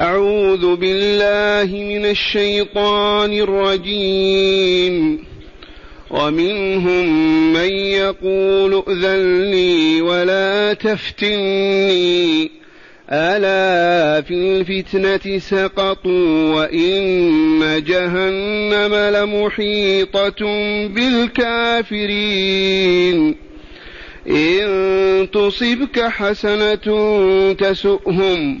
أعوذ بالله من الشيطان الرجيم. ومنهم من يقول ائذن لي ولا تفتني. ألا في الفتنة سقطوا وإن جهنم لمحيطة بالكافرين. إن تصبك حسنة تسؤهم.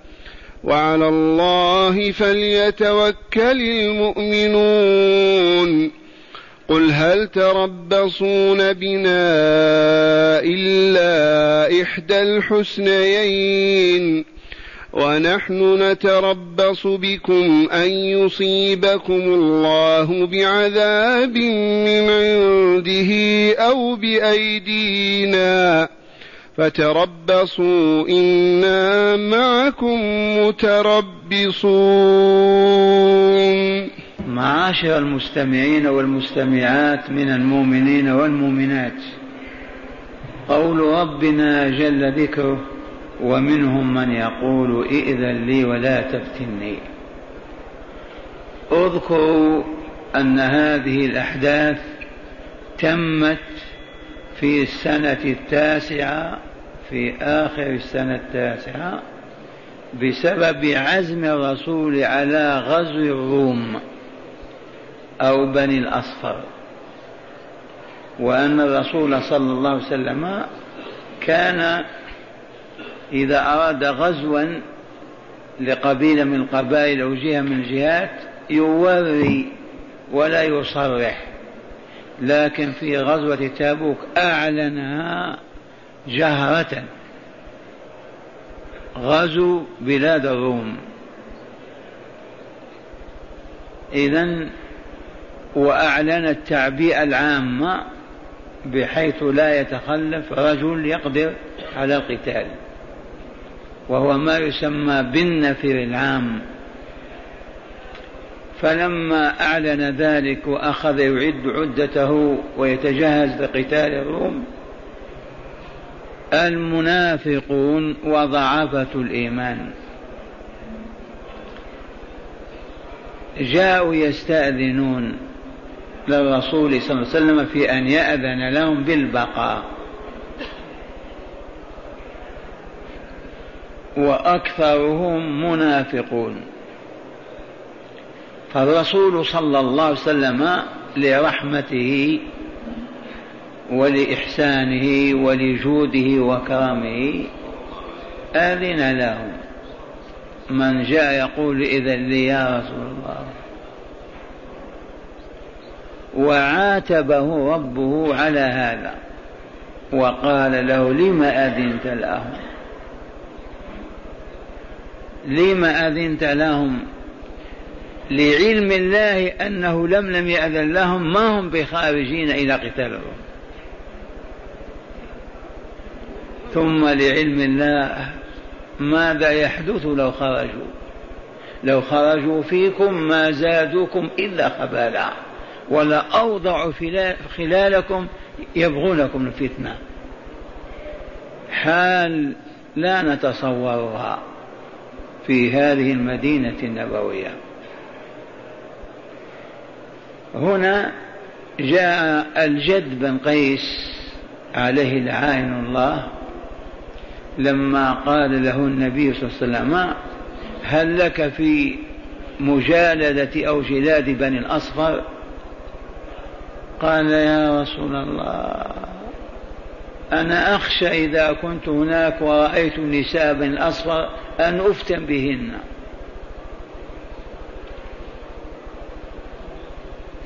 وعلى الله فليتوكل المؤمنون. قل هل تربصون بنا إلا إحدى الحسنيين؟ ونحن نتربص بكم أن يصيبكم الله بعذاب من عنده أو بأيدينا. فتربصوا إنا معكم متربصون. معاشر المستمعين والمستمعات من المؤمنين والمؤمنات. قول ربنا جل ذكره ومنهم من يقول ائذن لي ولا تفتني. اذكروا أن هذه الأحداث تمت في السنة التاسعة في آخر السنة التاسعة بسبب عزم الرسول على غزو الروم أو بني الأصفر. وأن الرسول صلى الله عليه وسلم كان إذا أراد غزوا لقبيلة من القبائل أو جهة من الجهات يوري ولا يصرح لكن في غزوة تابوك أعلنها جهرة. غزوا بلاد الروم. إذا وأعلن التعبئة العامة بحيث لا يتخلف رجل يقدر على القتال. وهو ما يسمى بالنفر العام. فلما أعلن ذلك وأخذ يعد عدته ويتجهز لقتال الروم المنافقون وضعفة الإيمان. جاءوا يستأذنون للرسول صلى الله عليه وسلم في أن يأذن لهم بالبقاء. وأكثرهم منافقون. فالرسول صلى الله عليه وسلم لرحمته ولإحسانه ولجوده وكرمه آذن لهم من جاء يقول إذا لي يا رسول الله. وعاتبه ربه على هذا. وقال له لم أذنت لهم؟ لم أذنت لهم؟ لعلم الله أنه لم لم يأذن لهم. ما هم بخارجين إلى قتال الروم ثم لعلم الله ماذا يحدث لو خرجوا. لو خرجوا فيكم ما زادوكم إلا خبالا. ولا أوضعوا خلالكم يبغونكم الفتنة. حال لا نتصورها في هذه المدينة النبوية. هنا جاء الجد بن قيس عليه لعائن الله. لما قال له النبي صلى الله عليه وسلم هل لك في مجالدة أو جلاد بني الأصفر؟ قال يا رسول الله أنا أخشى إذا كنت هناك ورأيت النساء بني الأصفر أن أفتن بهن.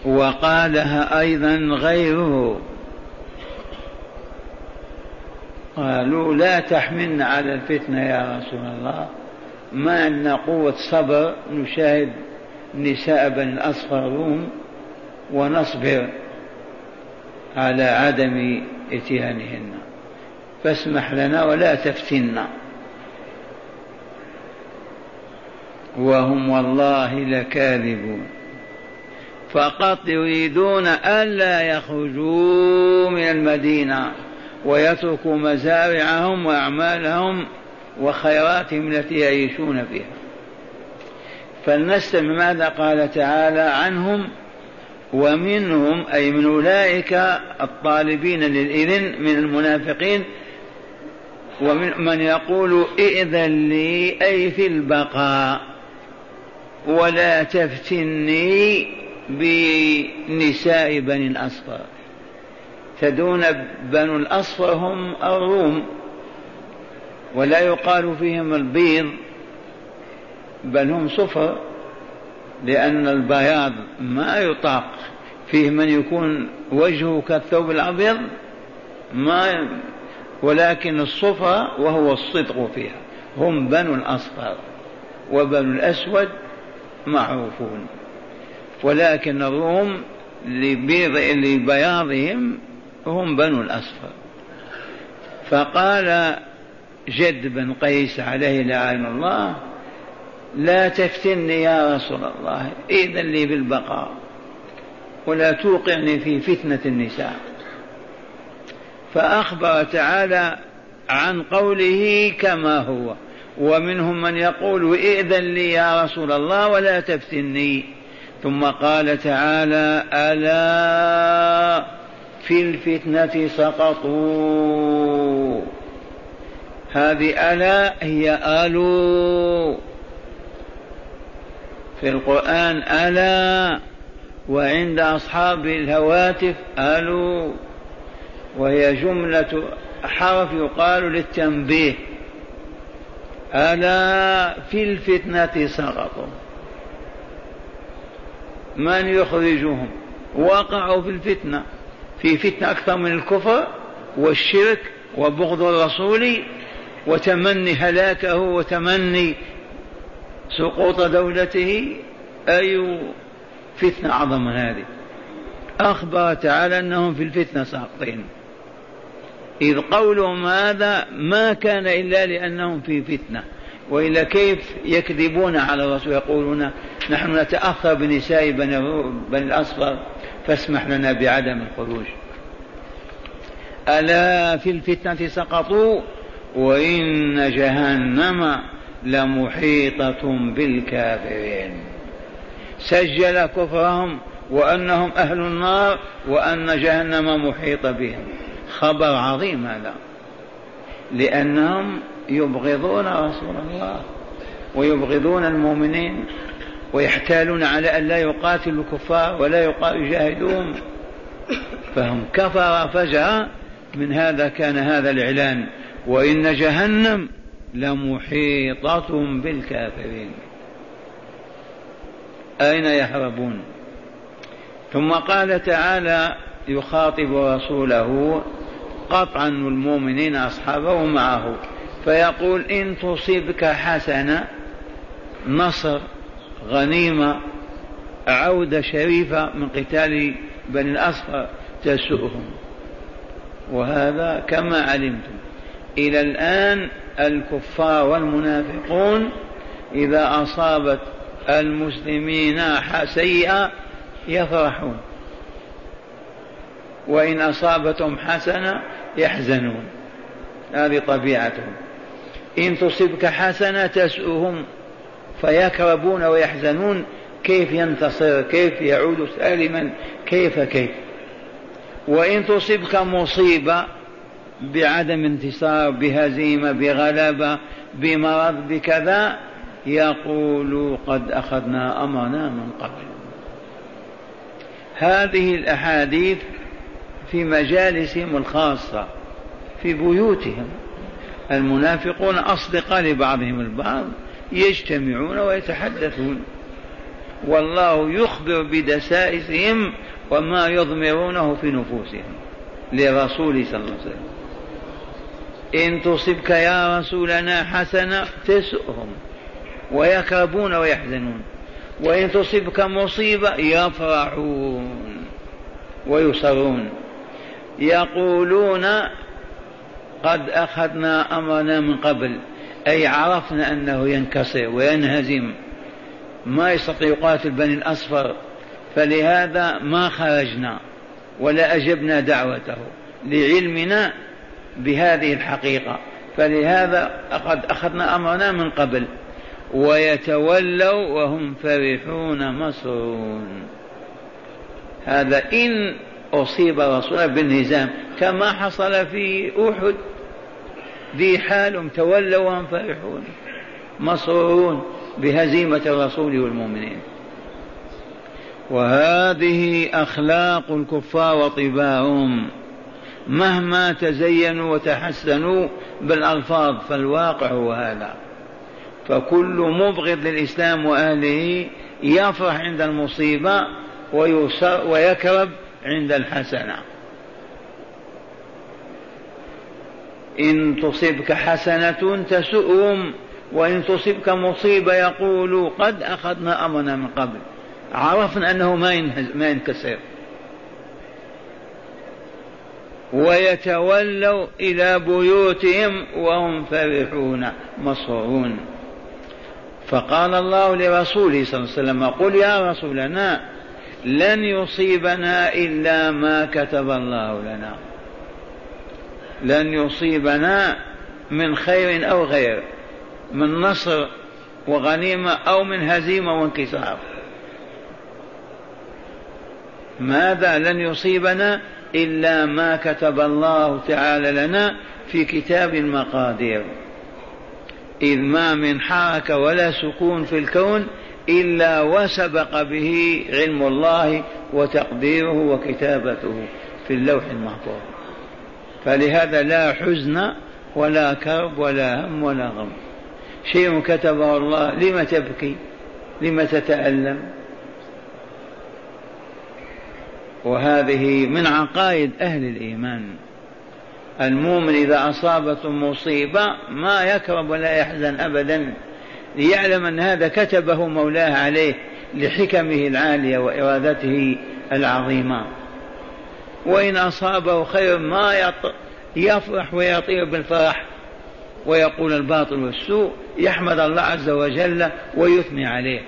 وقالها أيضا غيره. قالوا لا تحملنا على الفتنة يا رسول الله. ما عندنا قوة صبر نشاهد نساء بني الأصفر روم ونصبر على عدم إتيانهن. فاسمح لنا ولا تفتنا. وهم والله لكاذبون. فقط يريدون ألا يخرجوا من المدينة. ويتركوا مزارعهم وأعمالهم وخيراتهم التي يعيشون فيها. فلنستمع ماذا قال تعالى عنهم ومنهم أي من أولئك الطالبين للإذن من المنافقين ومن من يقول ائذن لي أي في البقاء ولا تفتني بنساء بني الأصفر. تدون بنو الأصفر هم الروم ولا يقال فيهم البيض بل هم صفر لأن البياض ما يطاق. فيه من يكون وجهه كالثوب الأبيض ما ولكن الصفر وهو الصدق فيها. هم بنو الأصفر وبنو الأسود معروفون. ولكن الروم لبيض لبياضهم هم بنو الأصفر فقال جد بن قيس عليه لعن الله لا تفتني يا رسول الله إذن لي بالبقاء ولا توقعني في فتنة النساء. فأخبر تعالى عن قوله كما هو ومنهم من يقول ائذن لي يا رسول الله ولا تفتني. ثم قال تعالى ألا في الفتنة سقطوا. هذه ألا هي ألو في القرآن ألا وعند أصحاب الهواتف ألو وهي جملة حرف يقال للتنبيه. ألا في الفتنة سقطوا. من يخرجهم؟ وقعوا في الفتنة. في فتنة أكثر من الكفر والشرك وبغض الرسول وتمني هلاكه وتمني سقوط دولته. أي فتنة أعظم هذه. أخبر تعالى أنهم في الفتنة ساقطين. إذ قولهم هذا ما كان إلا لأنهم في فتنة. وإلا كيف يكذبون على الرسول يقولون نحن نتأخر بنساء بني, الأصفر فاسمح لنا بعدم الخروج. ألا في الفتنة سقطوا وإن جهنم لمحيطة بالكافرين. سجل كفرهم وأنهم أهل النار وأن جهنم محيطة بهم. خبر عظيم هذا. لأنهم يبغضون رسول الله ويبغضون المؤمنين ويحتالون على أن لا يقاتلوا الكفار ولا يجاهدوهم فهم كفر فجأة من هذا كان هذا الإعلان وإن جهنم لمحيطة بالكافرين. أين يهربون؟ ثم قال تعالى يخاطب رسوله قطعا المؤمنين أصحابه معه فيقول إن تصبك حسنة نصر غنيمة عودة شريفة من قتال بني الأصفر تسؤهم وهذا كما علمتم. إلى الآن الكفار والمنافقون إذا أصابت المسلمين سيئة يفرحون. وإن أصابتهم حسنة يحزنون. هذه طبيعتهم. إن تصبك حسنة تسؤهم فيكربون ويحزنون. كيف ينتصر؟ كيف يعود سالما؟ كيف كيف؟ وإن تصبك مصيبة بعدم انتصار بهزيمة بغلبة بمرض بكذا يقول قد أخذنا أمرنا من قبل. هذه الأحاديث في مجالسهم الخاصة في بيوتهم. المنافقون أصدقاء لبعضهم البعض يجتمعون ويتحدثون. والله يخبر بدسائسهم وما يضمرونه في نفوسهم. لرسول صلى الله عليه وسلم. إن تصبك يا رسولنا حسنة تسؤهم ويكربون ويحزنون. وإن تصبك مصيبة يفرحون. ويصرون يقولون قد أخذنا أمرنا من قبل أي عرفنا أنه ينكسر وينهزم ما يستطيع يقاتل بني الأصفر فلهذا ما خرجنا ولا أجبنا دعوته لعلمنا بهذه الحقيقة. فلهذا قد أخذنا أمرنا من قبل ويتولوا وهم فرحون مسرون. هذا إن أصيب رسول بالنزام. كما حصل في أحد ذي حال تولوا وهم فرحون مسرورون بهزيمة الرسول والمؤمنين. وهذه أخلاق الكفار وطباعهم مهما تزينوا وتحسنوا بالألفاظ فالواقع هو هذا. فكل مبغض للإسلام وأهله يفرح عند المصيبة ويكرب عند الحسنة. إن تصبك حسنة تسؤهم وإن تصبك مصيبة يقولوا قد أخذنا أمرنا من قبل. عرفنا أنه ما ما ينكسر. ويتولوا إلى بيوتهم وهم فرحون مسرورون فقال الله لرسوله صلى الله عليه وسلم قل يا رسولنا لن يصيبنا إلا ما كتب الله لنا. لن يصيبنا من خير أو غير من نصر وغنيمة أو من هزيمة وانكسار. ماذا لن يصيبنا إلا ما كتب الله تعالى لنا في كتاب المقادير؟ إذ ما من حركة ولا سكون في الكون إلا وسبق به علم الله وتقديره وكتابته في اللوح المحفوظ. فلهذا لا حزن ولا كرب ولا هم ولا غم. شيء كتبه الله لم تبكي؟ لم تتألم؟ وهذه من عقائد أهل الإيمان. المؤمن إذا أصابته مصيبة ما يكرب ولا يحزن أبدا. ليعلم أن هذا كتبه مولاه عليه لحكمه العالية وإرادته العظيمة. وإن أصابه خير ما يفرح ويطير بالفرح ويقول الباطل والسوء يحمد الله عز وجل ويثني عليه.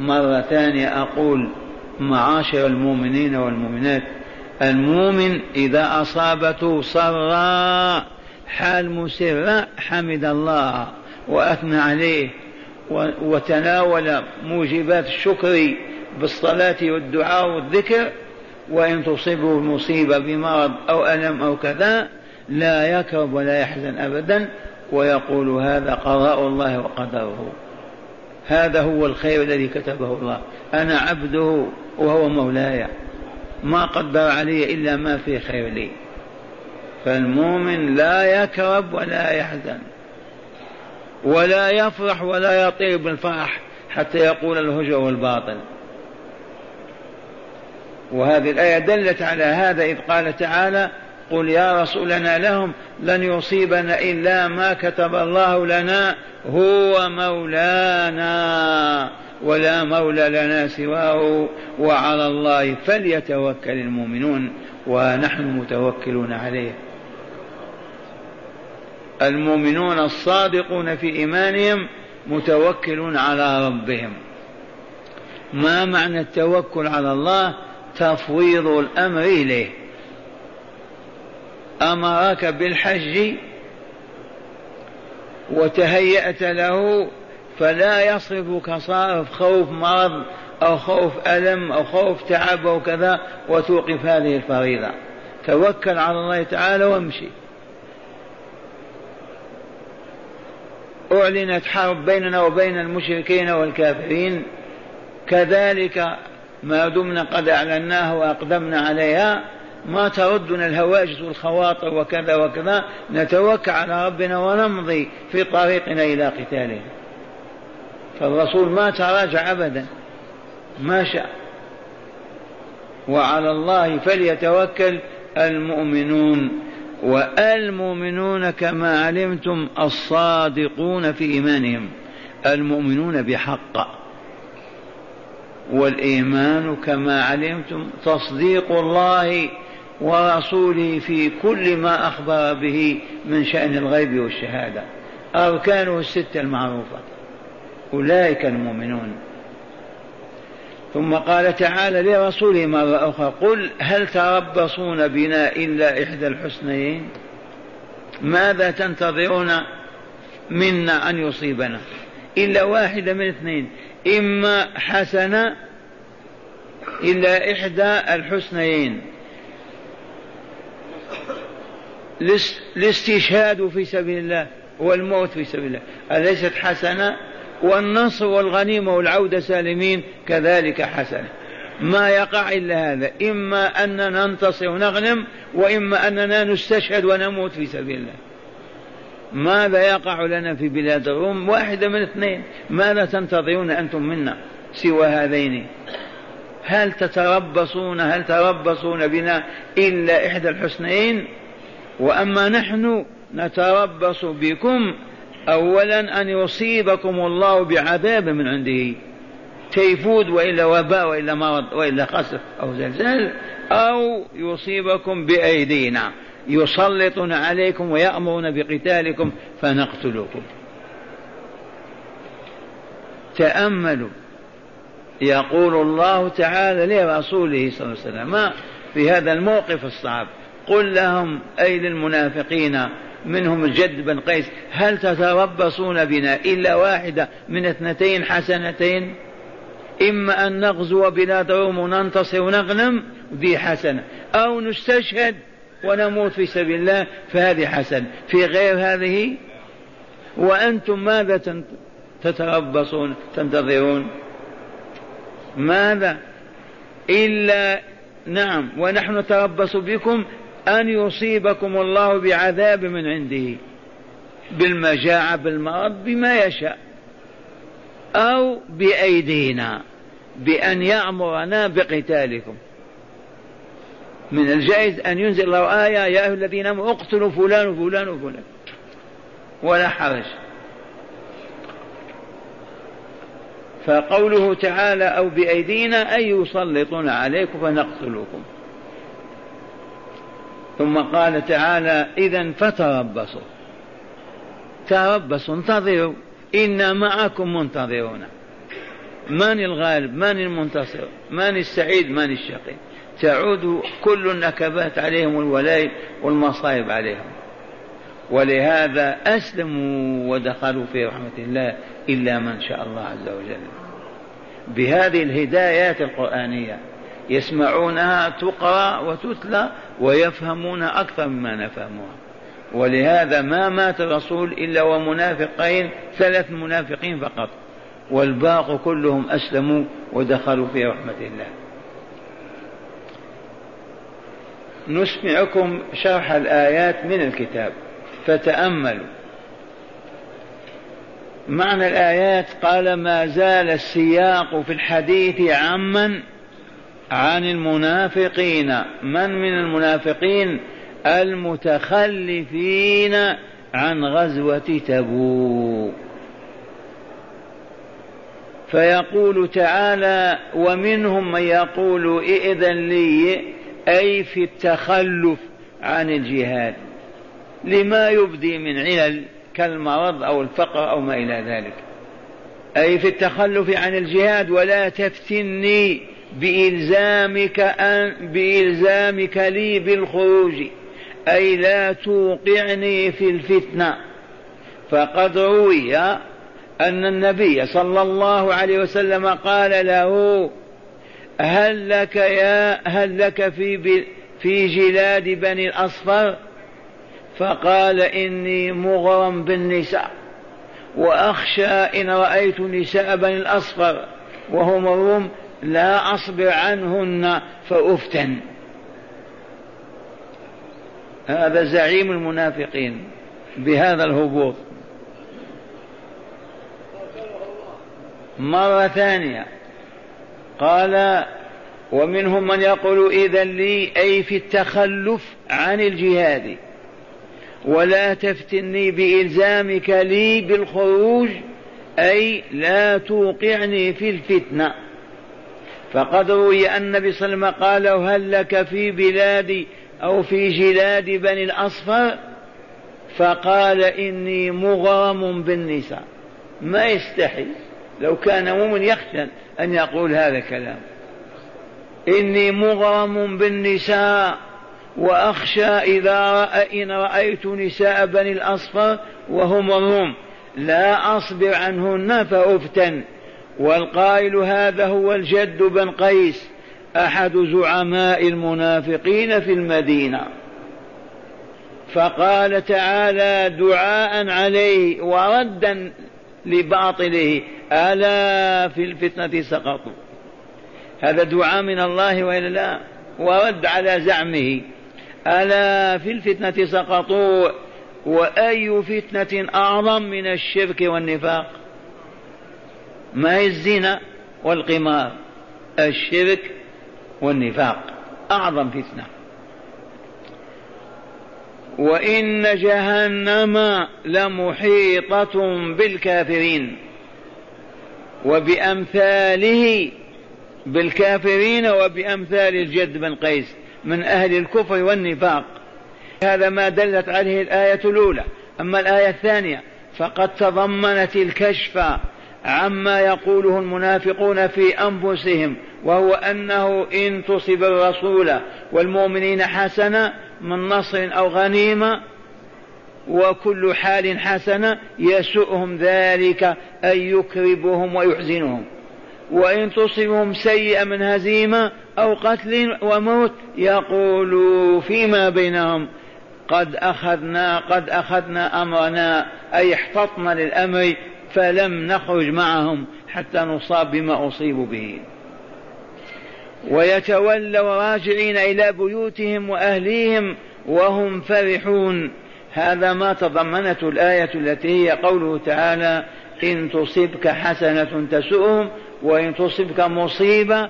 مرة ثانية أقول معاشر المؤمنين والمؤمنات المؤمن إذا أصابته سراء حال مسرة حمد الله. وأثنى عليه وتناول موجبات الشكر بالصلاة والدعاء والذكر وإن تصيبه المصيبة بمرض أو ألم أو كذا لا يكرب ولا يحزن أبدا ويقول هذا قضاء الله وقدره. هذا هو الخير الذي كتبه الله. أنا عبده وهو مولاي. ما قدر علي إلا ما في خير لي. فالمؤمن لا يكرب ولا يحزن. ولا يفرح ولا يطير بالفرح حتى يقول الهجر والباطل. وهذه الآية دلت على هذا إذ قال تعالى قل يا رسولنا لهم لن يصيبنا إلا ما كتب الله لنا هو مولانا ولا مولى لنا سواه وعلى الله فليتوكل المؤمنون ونحن متوكلون عليه. المؤمنون الصادقون في إيمانهم متوكلون على ربهم. ما معنى التوكل على الله؟ تفويض الأمر إليه. أمرك بالحج وتهيأت له فلا يصرفك صارف خوف مرض أو خوف ألم أو خوف تعب أو كذا وتوقف هذه الفريضة. توكل على الله تعالى وامشي. أعلنت حرب بيننا وبين المشركين والكافرين كذلك ما دمنا قد أعلناها وأقدمنا عليها ما تردنا الهواجس والخواطر وكذا وكذا نتوكل على ربنا ونمضي في طريقنا إلى قتالهم فالرسول ما تراجع أبدا ما شاء. وعلى الله فليتوكل المؤمنون. والمؤمنون كما علمتم الصادقون في إيمانهم. المؤمنون بحق. والإيمان كما علمتم تصديق الله ورسوله في كل ما أخبر به من شأن الغيب والشهادة. أركانه الستة المعروفة. أولئك المؤمنون. ثم قال تعالى لرسوله مرة أخرى قل هل تربصون بنا إلا إحدى الحسنيين؟ ماذا تنتظرون منا أن يصيبنا؟ إلا واحدة من اثنين إما حسنة إلا إحدى الحسنيين. الاستشهاد في سبيل الله والموت في سبيل الله أليست حسنة والنصر والغنيمة والعودة سالمين كذلك حسنة. ما يقع إلا هذا إما أننا ننتصر ونغنم وإما أننا نستشهد ونموت في سبيل الله. ماذا يقع لنا في بلاد الروم؟ واحدة من اثنين. ماذا تنتظرون أنتم منا سوى هذين؟ هل تتربصون هل تربصون بنا إلا إحدى الحسنين وأما نحن نتربص بكم أولا أن يصيبكم الله بعذاب من عنده. تيفود وإلا وباء وإلا مرض وإلا خسف أو زلزال أو يصيبكم بأيدينا. يسلطون عليكم ويأمرون بقتالكم فنقتلكم تأملوا. يقول الله تعالى لرسوله صلى الله عليه وسلم في هذا الموقف الصعب قل لهم أي للمنافقين منهم الجد بن قيس هل تتربصون بنا إلا واحدة من اثنتين حسنتين؟ إما أن نغزو بلاد روم وننتصر ونغنم ذي حسنة أو نستشهد ونموت في سبيل الله فهذه حسنة. في غير هذه؟ وأنتم ماذا تتربصون تنتظرون؟ ماذا؟ إلا نعم ونحن نتربص بكم أن يصيبكم الله بعذاب من عنده بالمجاعة بالمرض بما يشاء أو بأيدينا بأن يأمرنا بقتالكم. من الجائز أن ينزل الله آية يا أيها الذين آمنوا اقتلوا فلان وفلان وفلان. ولا حرج. فقوله تعالى أو بأيدينا أي يسلطون عليكم فنقتلكم. ثم قال تعالى إذا فتربصوا. تربصوا انتظروا. إنا معكم منتظرون. من الغالب؟ من المنتصر؟ من السعيد؟ من الشقي؟ تعود كل النكبات عليهم والولاء والمصائب عليهم. ولهذا أسلموا ودخلوا في رحمة الله إلا من شاء الله عز وجل. بهذه الهدايات القرآنية يسمعونها تقرأ وتتلى ويفهمون أكثر مما نفهمها. ولهذا ما مات الرسول إلا ومنافقين ثلاث منافقين فقط. والباقي كلهم أسلموا ودخلوا في رحمة الله. نسمعكم شرح الآيات من الكتاب. فتأملوا. معنى الآيات قال ما زال السياق في الحديث عمن عن المنافقين. من من المنافقين؟ المتخلفين عن غزوة تبوك. فيقول تعالى ومنهم من يقول ائذن لي أي في التخلف عن الجهاد لما يبدي من علل كالمرض أو الفقر أو ما إلى ذلك. أي في التخلف عن الجهاد ولا تفتني بإلزامك أن بإلزامك لي بالخروج. أي لا توقعني في الفتنة. فقد روي أن النبي صلى الله عليه وسلم قال له هل لك يا هل لك في في جلاد بني الأصفر؟ فقال إني مغرم بالنساء وأخشى إن رأيت نساء بني الأصفر وهم الروم لا أصبر عنهن فأفتن. هذا زعيم المنافقين بهذا الهبوط. مرة ثانية. قال ومنهم من يقول إذا لي أي في التخلف عن الجهاد. ولا تفتني بإلزامك لي بالخروج أي لا توقعني في الفتنة. فقد روي أن النبي صلى الله عليه وسلم قال هل لك في بلاد أو في جلاد بني الأصفر؟ فقال إني مغرم بالنساء. ما يستحي لو كان مؤمن يخشى أن يقول هذا الكلام. إني مغرم بالنساء وأخشى إذا رأى إن رأيت نساء بني الأصفر وهم الروم لا أصبر عنهن فأفتن. والقائل هذا هو الجد بن قيس أحد زعماء المنافقين في المدينة. فقال تعالى دعاء عليه وردا لباطله ألا في الفتنة سقطوا. هذا دعاء من الله وإلا لا؟ ورد على زعمه ألا في الفتنة سقطوا وأي فتنة أعظم من الشرك والنفاق؟ ما هي الزنا والقمار؟ الشرك والنفاق. أعظم فتنة. وإن جهنم لمحيطة بالكافرين وبأمثاله بالكافرين وبأمثال الجد بن قيس من أهل الكفر والنفاق. هذا ما دلت عليه الآية الأولى. أما الآية الثانية فقد تضمنت الكشف عما يقوله المنافقون في أنفسهم وهو أنه إن تصب الرسول والمؤمنين حسنة من نصر أو غنيمة وكل حال حسنة يسؤهم ذلك أن يكربهم ويحزنهم. وإن تصبهم سيئة من هزيمة أو قتل وموت يقولوا فيما بينهم قد أخذنا قد أخذنا أمرنا أي احتطنا للأمر فلم نخرج معهم حتى نصاب بما أصيبوا به. ويتولوا راجعين إلى بيوتهم وأهليهم وهم فرحون. هذا ما تضمنته الآية التي هي قوله تعالى إن تصبك حسنة تسؤهم وإن تصبك مصيبة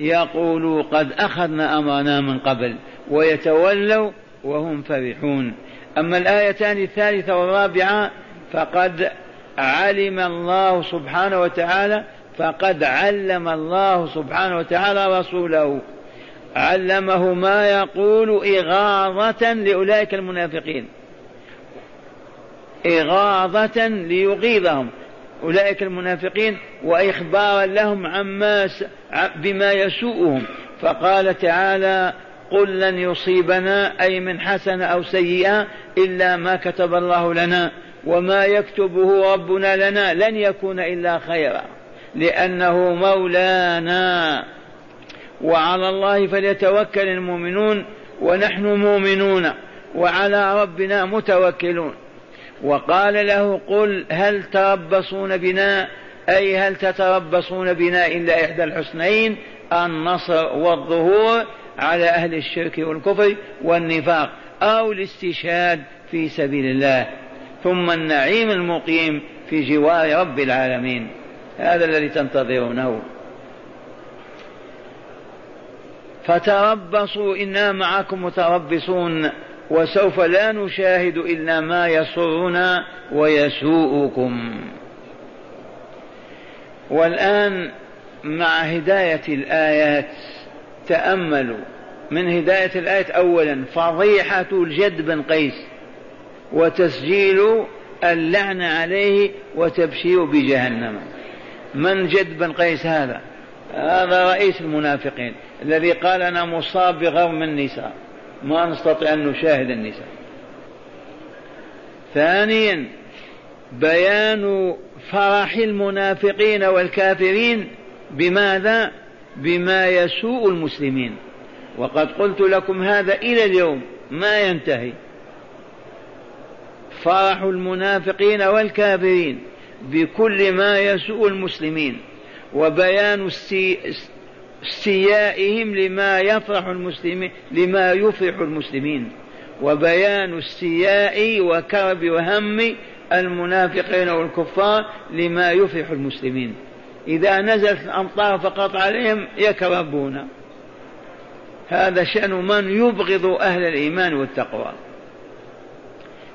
يقولوا قد أخذنا أمرنا من قبل. ويتولوا وهم فرحون. أما الآيتان الثالثة والرابعة فقد علم الله سبحانه وتعالى فقد علم الله سبحانه وتعالى رسوله. علمه ما يقول إغاظة لأولئك المنافقين. إغاظة ليغيظهم أولئك المنافقين وإخبارا لهم عما بما يسوءهم. فقال تعالى قل لن يصيبنا أي من حسنة أو سيئة إلا ما كتب الله لنا. وما يكتبه ربنا لنا لن يكون إلا خيرا لأنه مولانا. وعلى الله فليتوكل المؤمنون ونحن مؤمنون وعلى ربنا متوكلون. وقال له قل هل تربصون بنا؟ أي هل تتربصون بنا إلا إحدى الحسنين؟ النصر والظهور على أهل الشرك والكفر والنفاق أو الاستشهاد في سبيل الله. ثم النعيم المقيم في جوار رب العالمين. هذا الذي تنتظرونه. فتربصوا إنا معكم متربصون وسوف لا نشاهد إلا ما يسرنا ويسوءكم. والآن مع هداية الآيات تأملوا. من هداية الآية أولا فضيحة الجد بن قيس. وتسجيل اللعنة عليه وتبشير بجهنم. من جد بن قيس هذا؟ هذا رئيس المنافقين الذي قال أنا مصاب بغرم النساء. ما نستطيع أن نشاهد النساء. ثانيا بيان فرح المنافقين والكافرين بماذا؟ بما يسوء المسلمين. وقد قلت لكم هذا إلى اليوم ما ينتهي. فرح المنافقين والكافرين بكل ما يسوء المسلمين وبيان استيائهم لما يفرح المسلمين لما يفرح المسلمين وبيان استياء وكرب وهم المنافقين والكفار لما يفرح المسلمين. إذا نزلت الأمطار فقط عليهم يكربون. هذا شأن من يبغض أهل الإيمان والتقوى.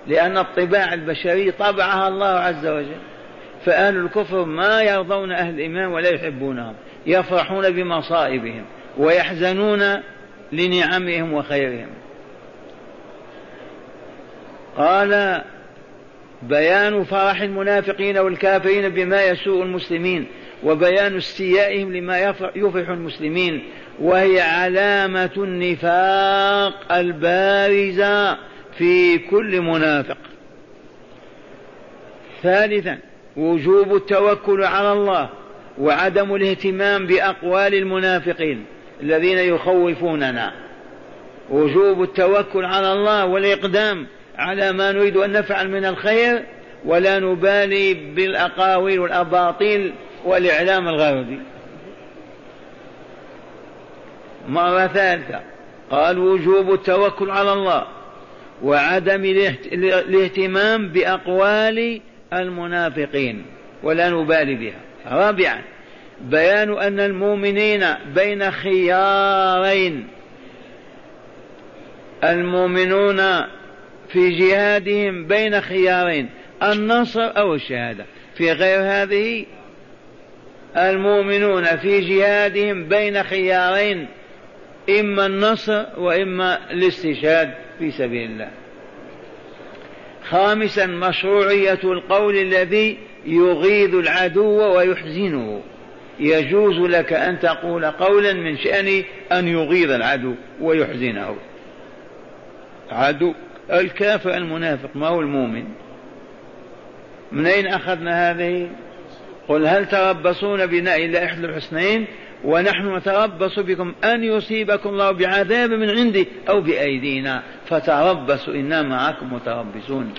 لأن الطباع البشرية طبعها الله عز وجل. فأهل الكفر ما يرضون أهل الإيمان ولا يحبونهم. يفرحون بمصائبهم ويحزنون لنعمهم وخيرهم. قال بيان فرح المنافقين والكافرين بما يسوء المسلمين وبيان استيائهم لما يفرح المسلمين وهي علامة النفاق البارزة. في كل منافق. ثالثا وجوب التوكل على الله وعدم الاهتمام بأقوال المنافقين الذين يخوفوننا. وجوب التوكل على الله والإقدام على ما نريد أن نفعل من الخير ولا نبالي بالأقاويل والأباطيل والإعلام الغربي. مرة ثالثة قال وجوب التوكل على الله وعدم الاهتمام بأقوال المنافقين ولا نبالي بها. رابعا بيان أن المؤمنين بين خيارين. المؤمنون في جهادهم بين خيارين. النصر أو الشهادة. في غير هذه المؤمنون في جهادهم بين خيارين إما النصر وإما الاستشهاد. في سبيل الله. خامسا مشروعية القول الذي يغيظ العدو ويحزنه. يجوز لك أن تقول قولا من شأن أن يغيظ العدو ويحزنه. عدو الكافر المنافق ما هو المؤمن؟ من أين أخذنا هذه؟ قل هل تربصون بنا إلا إحدى الحسنين ونحن نتربص بكم أن يصيبكم الله بعذاب من عنده أو بأيدينا. فتربصوا إنا معكم متربصون.